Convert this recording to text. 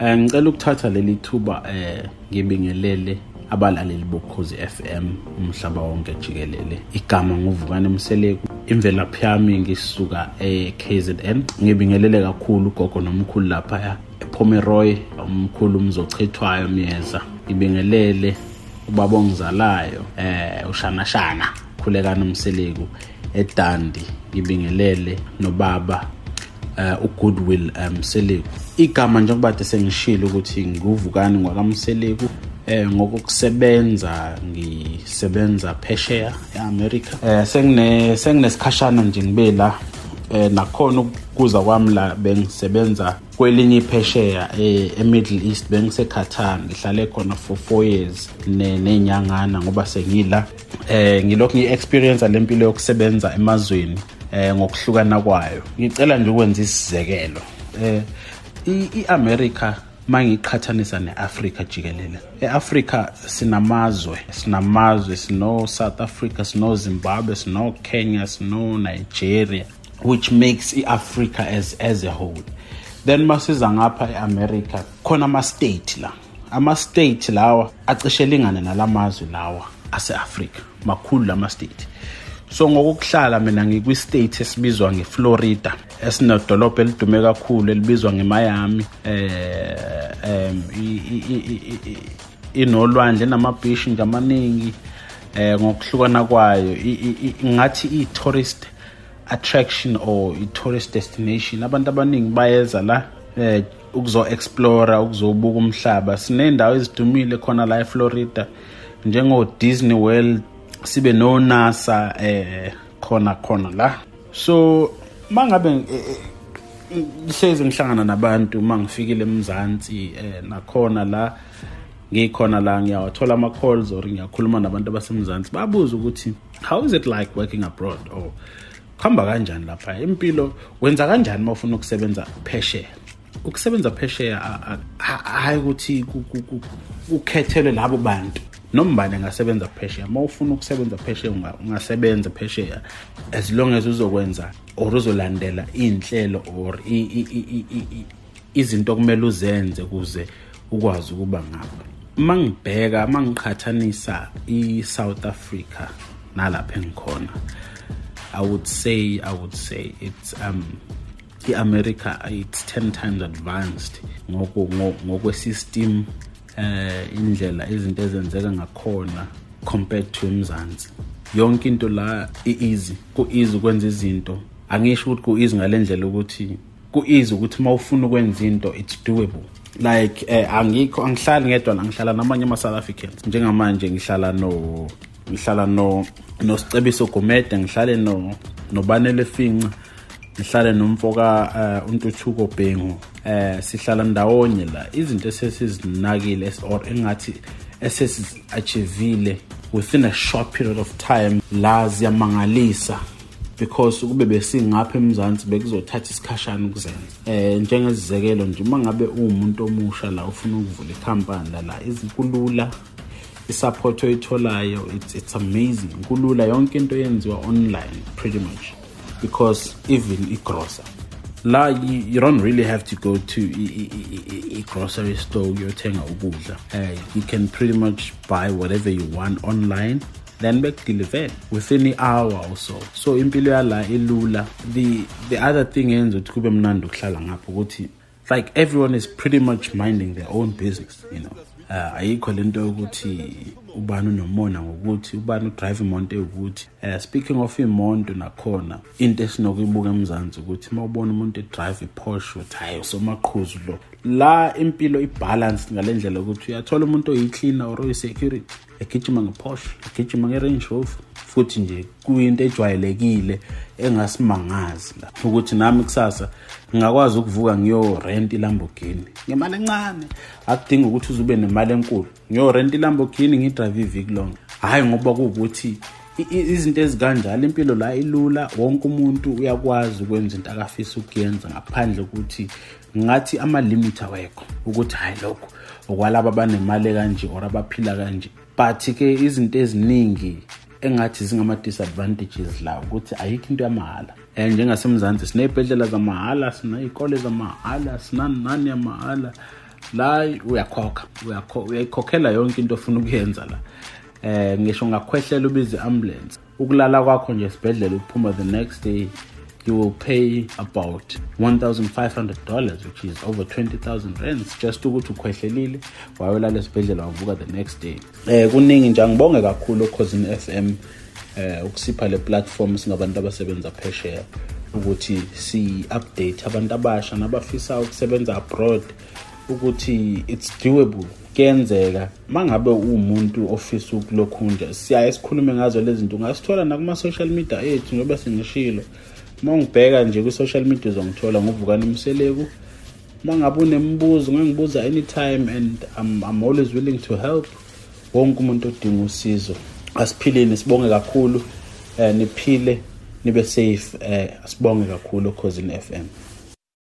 um ngicela ukuthatha leli thuba um ngibingelele abalaleli bokhozi FM umhlaba wonke jikelele. Igama nguvukane Mseleku imvelaphi yami ngisuka eKZN ngibingelele kakhulu gogo nomkhulu lapha ePomeroy umkhulu umzochithwayo myeza. Ngibingelele ubaba ongizalayo eh ushana shana khulekana Mseleku eDandi. Ngibingelele nobaba uh, ugoodwill umseleku igama njengoba sengishilo ukuthi nguvukani ngwakamseleku eh ngokusebenza ngisebenza phesheya eAmerica. Eh sengine senginesikhashana nje ngibe la. Eh nakhona ukuza kwami la bengisebenza kwelinye iphesheya eMiddle East bengiseQatar ngihlale khona for 4 years nenyangana ngoba sengila. Eh ngilokhu ngiexperience lempilo yokusebenza emazweni. Eh ngokuhlukana kwayo. Ngicela nje ukwenza isizekelo. Eh iAmerica mangiqhathanisa neAfrica jikelele. eAfrica sinamazwe sinamazwe sino South Africa sino Zimbabwe sino Kenya sino Nigeria which makes iAfrica as as a whole. Then masiza ngapha eAmerica khona ama state la. Ama state lawa acishe lingane nalamazwe lawa aseAfrica makhulu lama state so ngokuhlala mina ngikwi-state esibizwa ngeFlorida esinedolobha elidume kakhulu elibizwa ngeMiami eh em inolwandle namabhish nje amaningi eh ngokuhlukana kwayo. Ngathi i-tourist attraction or i-tourist destination. Abantu abaningi bayeza la eh ukuzo explore ukuzobuka umhlaba. Sinendawo ezidumile khona la eFlorida njengo Disney World sibe no NASA eh khona khona la. So mangabe hlezi ngihlangana nabantu mangifikile emzansi eh nakhona la ngikhona la ngiyawathola ama calls or ngiyakhuluma nabantu abasemzansi babuza ukuthi how is it like working abroad? Or khamba kanjani lapha? Impilo wenza kanjani uma ufuna ukusebenza phesheya? Ukusebenza phesheya hayi ukuthi ukhethelwe labo bantu. Noma ubani angasebenza phesheya? Uma ufuna ukusebenza phesheya ungasebenza phesheya as long as uzokwenza or uzolandela iy'nhlelo or izinto okumele uzenze ukuze ukwazi ukuba ngapha. Uma ngibheka uma ngiqhathanisa i-south africa nalapha engikhona i would say i would say it's um i-america it's 10 times advanced ngokwesystem eh indlela izinto ezenzeka ngakhona compared to emzansi. Yonke into la i-easy ku-easy ukwenza izinto. Angisho ukuthi ku-easy ngalendlela ukuthi ku-easy ukuthi uma ufuna ukwenza into it's doable. Like eh angikho angihlali ngedwa la ngihlala namanye ama South Africans. Njengamanje ngihlala no ngihlala no nosicebiso Gumede ngihlale no nobanele finca. Ngihlale nomfoka uh, untuthuko Bhengu eh sihlala ndawonye la. Izinto esesizinakile or engathi esesiachievile within a short period of time la ziyamangalisa. Because kube besingapha emzansi bekuzothatha isikhashana ukuzenza. Eh njengezizekelo nje uma ngabe uwumuntu omusha la ufuna ukuvula ikhampani la la izinkulula isupport oyitholayo it's, it's amazing. Kulula yonke into yenziwa online pretty much. Because even igrocer la you, you don't really have to go to a grocery store uyothenga ukudla. Uh, you can pretty much buy whatever you want online then bekudeliver within an hour or so. So impilo yala ilula. The the other thing yenza ukuthi kube mnandi ukuhlala ngapho ukuthi like everyone is pretty much minding their own business you know. Uh, ayikho lento yokuthi ubani unomona ngokuthi ubani udrive imoto ewukuthi. Uh, speaking of imoto nakhona into esinokuyibuka emzansi ukuthi uma ubona umuntu edrive iPorsche uthi hayi usomaqhuzu lo. La impilo ibalance ngalendlela ukuthi uyathola umuntu oyicleaner or oyisecurity egijima ngePorsche egijima ngeRange Rover. Futhi nje kuyinto ejwayelekile engasimangazi. La ukuthi nami kusasa ngingakwazi ukuvuka ngiyo rent iLamborghini. Ngemali encane akudinga ukuthi uzube nemali enkulu. Ngiyo rent iLamborghini ngidrive iviki lonke hayi ngoba kuwukuthi izinto ezikanjalo impilo la ilula wonke umuntu uyakwazi ukwenza into akafisa ukuyenza ngaphandle ukuthi ngathi ama-limit awekho. Ukuthi hayi lokho okwalaba abanemali kanje or abaphila kanje. But-ke izinto eziningi engathi zingama-disadvantages la ukuthi ayikho into yamahhala um njengasemzansi siney'bhedlela zamahhala siney'kole zamahhala sinani nani yamahhala la uyakhokha uyayikhokhela yonke into ofuna ukuyenza la. Eh ngisho ngakhwehlela ubize ambulance ukulala kwakho nje esibhedlela ukuphuma the next day you will pay about $1,500 which is over 20,000 rands just ukuthi ukhwehlelile wayolala esibhedlela wavuka the next day. Eh kuningi nje angibonge kakhulu ukhosini FM eh ukusipha le platform singabantu abasebenza phesheya ukuthi si update abantu abasha nabafisa ukusebenza abroad ukuthi it's doable. Kuyenzeka mangabe umuntu ofisa ukulokhunja siyaye sikhulume ngazo lezi zinto ungasithola nakuma social media ethu njengoba singishilo. Uma ungibheka nje kwi-social media uzongithola nguvukani umseleku uma ngabe unemibuzo ungangibuza anytime and I'm, I'm always willing to help. Wonke umuntu odinga usizo. Asiphileni sibonge kakhulu. Eh niphile nibe safe. Eh asibonge kakhulu khosini FM